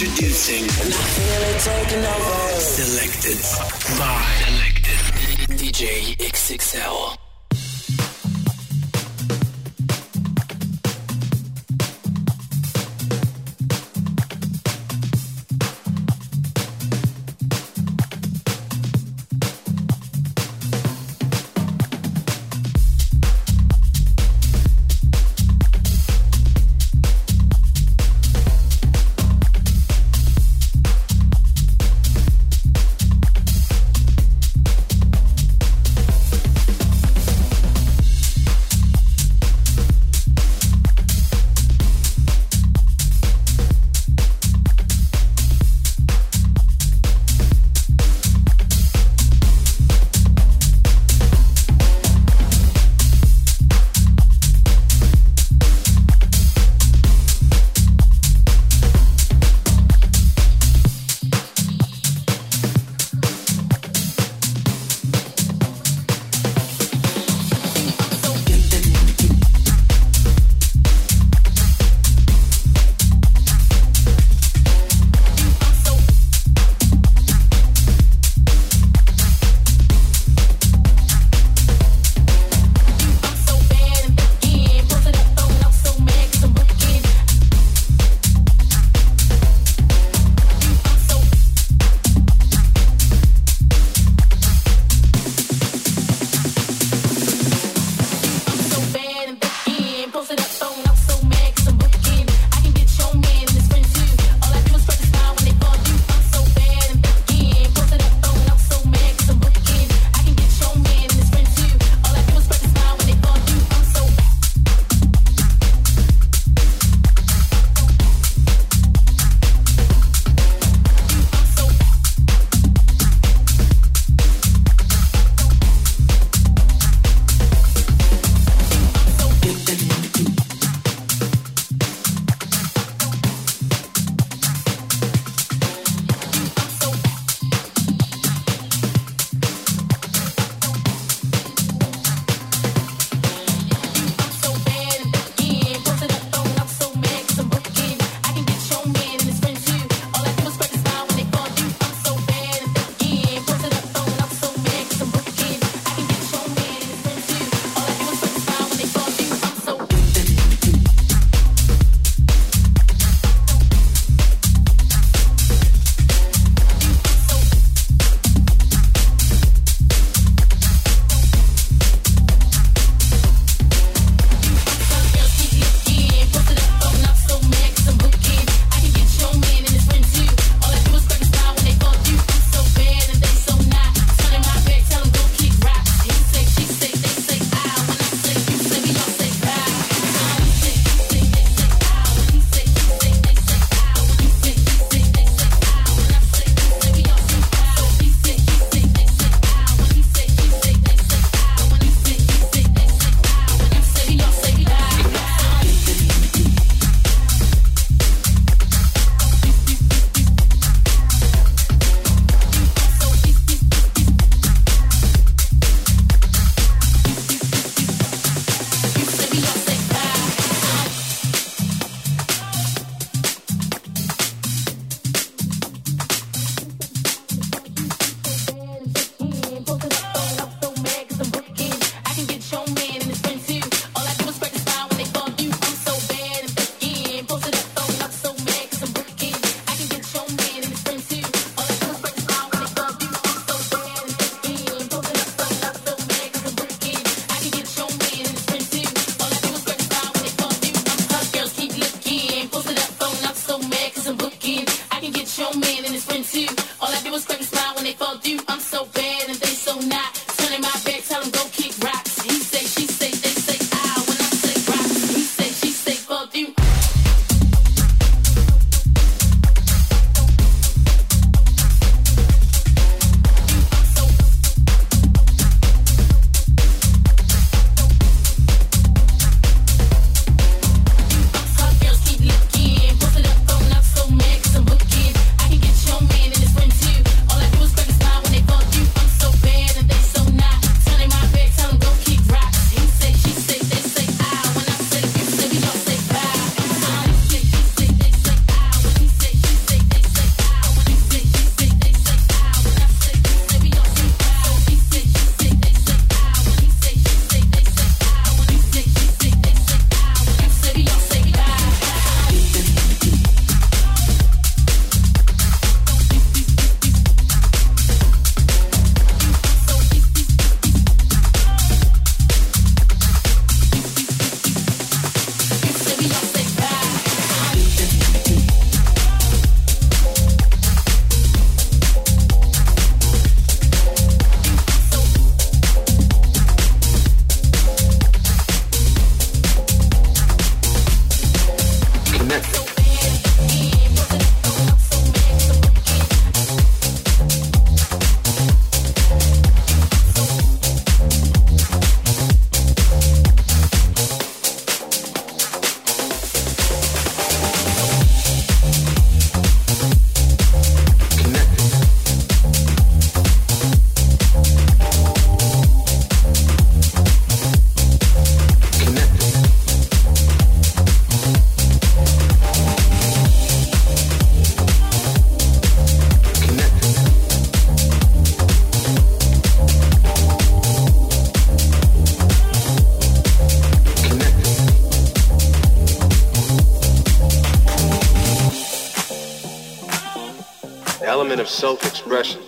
Introducing. And I feel it taking over. Selected by Selected DJ XXL.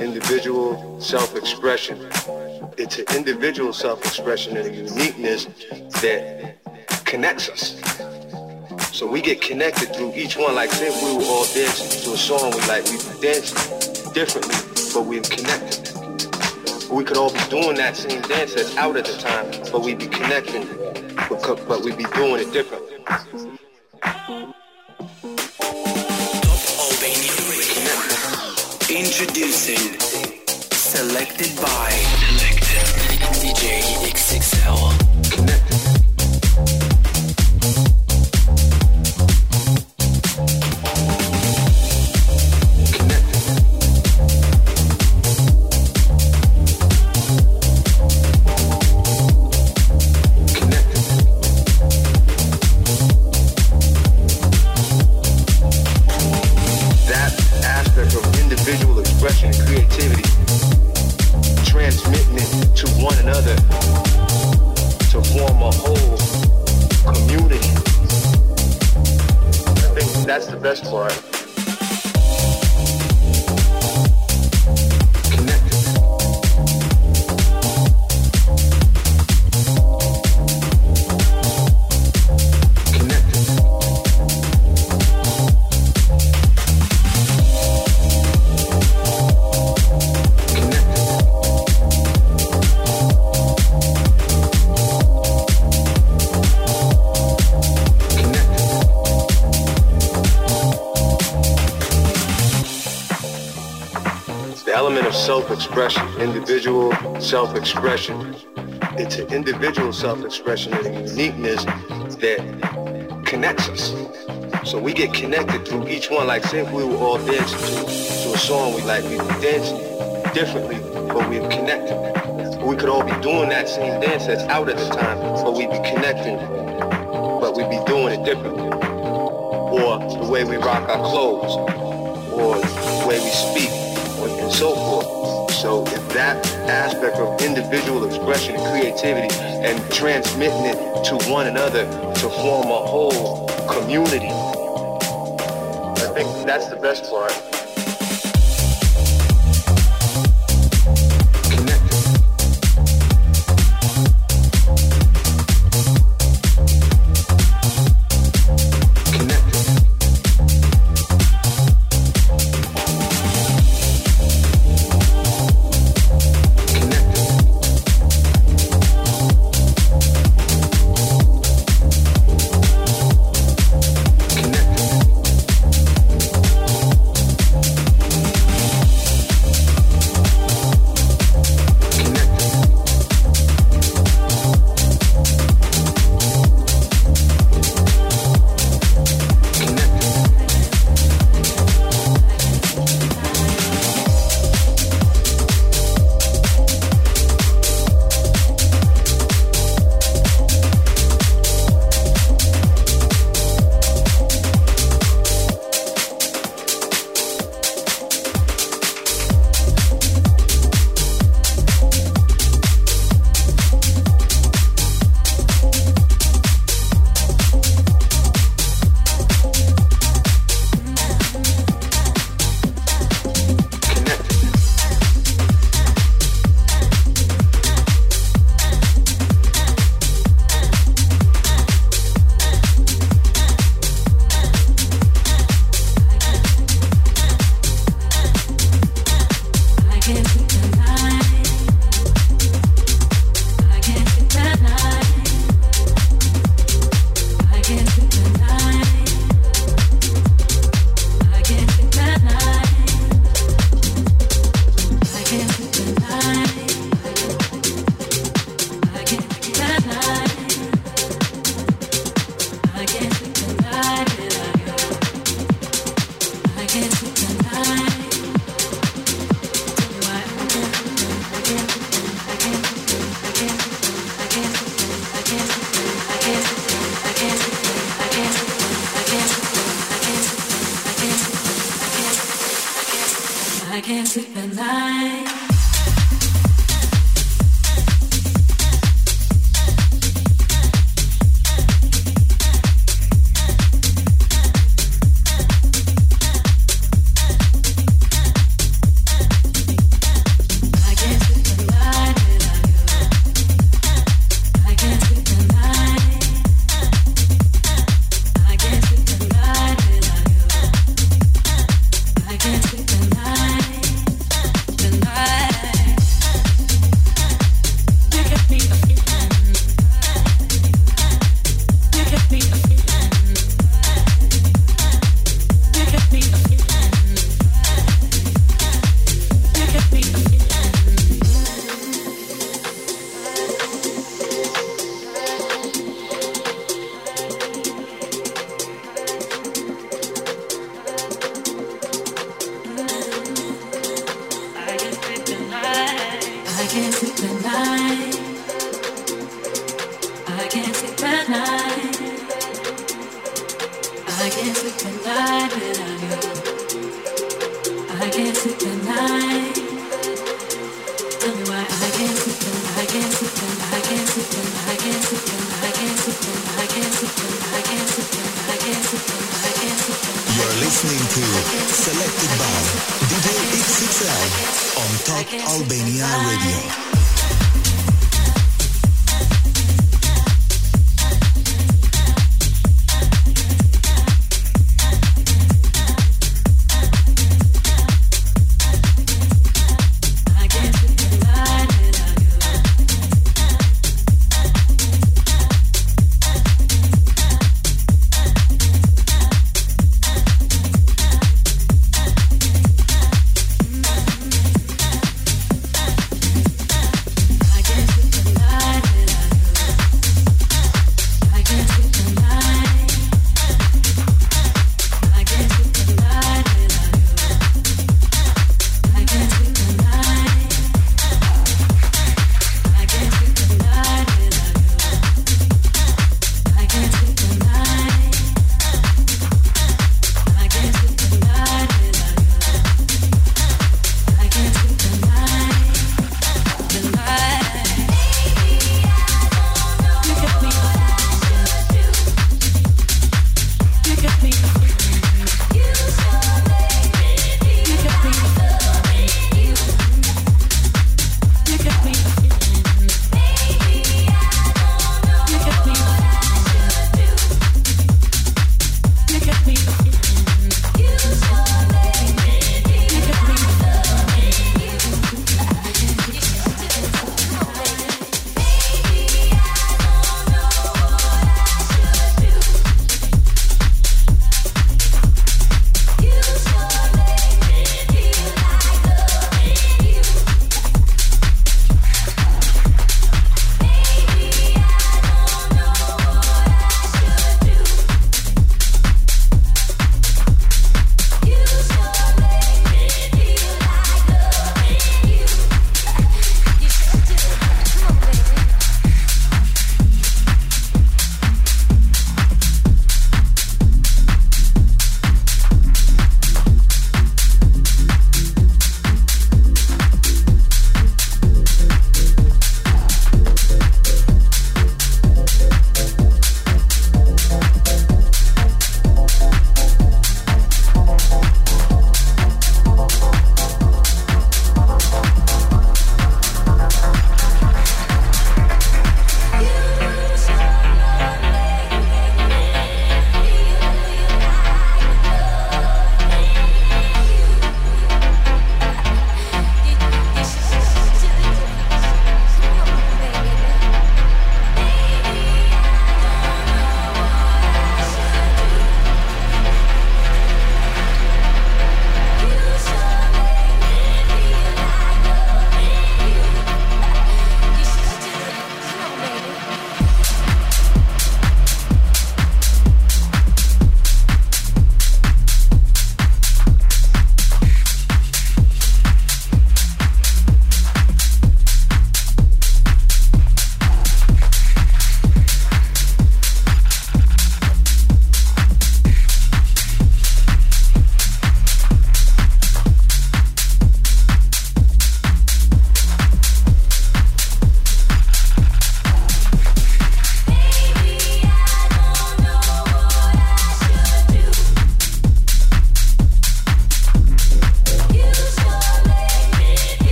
Individual self-expression. It's an individual self-expression and a uniqueness that connects us. So we get connected through each one. Like say we were all dancing to a song we like, we dance differently, but we're connected. We could all be doing that same dance that's out at the time, but we'd be connecting, but we'd be doing it differently. Introducing Selected by DJ XXL. Self-expression, individual self-expression. It's an individual self-expression and a uniqueness that connects us. So we get connected through each one. Like say if we were all dancing to, to a song we like, we would dance differently, but we're connected. We could all be doing that same dance that's out at the time, but we'd be connecting, but we'd be doing it differently. Or the way we rock our clothes, or the way we speak. So if that aspect of individual expression and creativity and transmitting it to one another to form a whole community, I think that's the best part.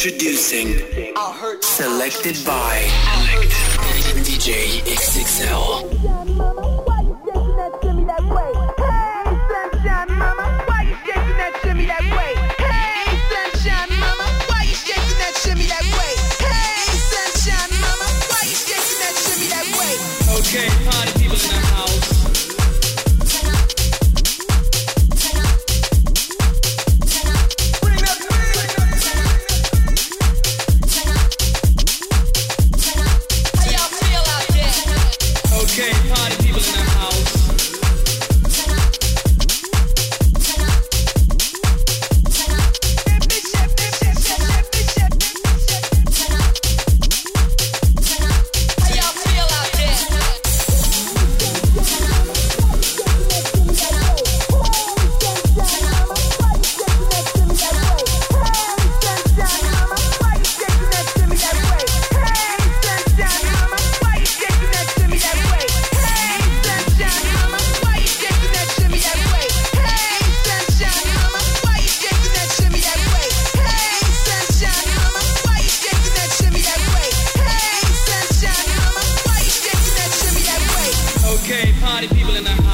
Okay, party people party people in the house.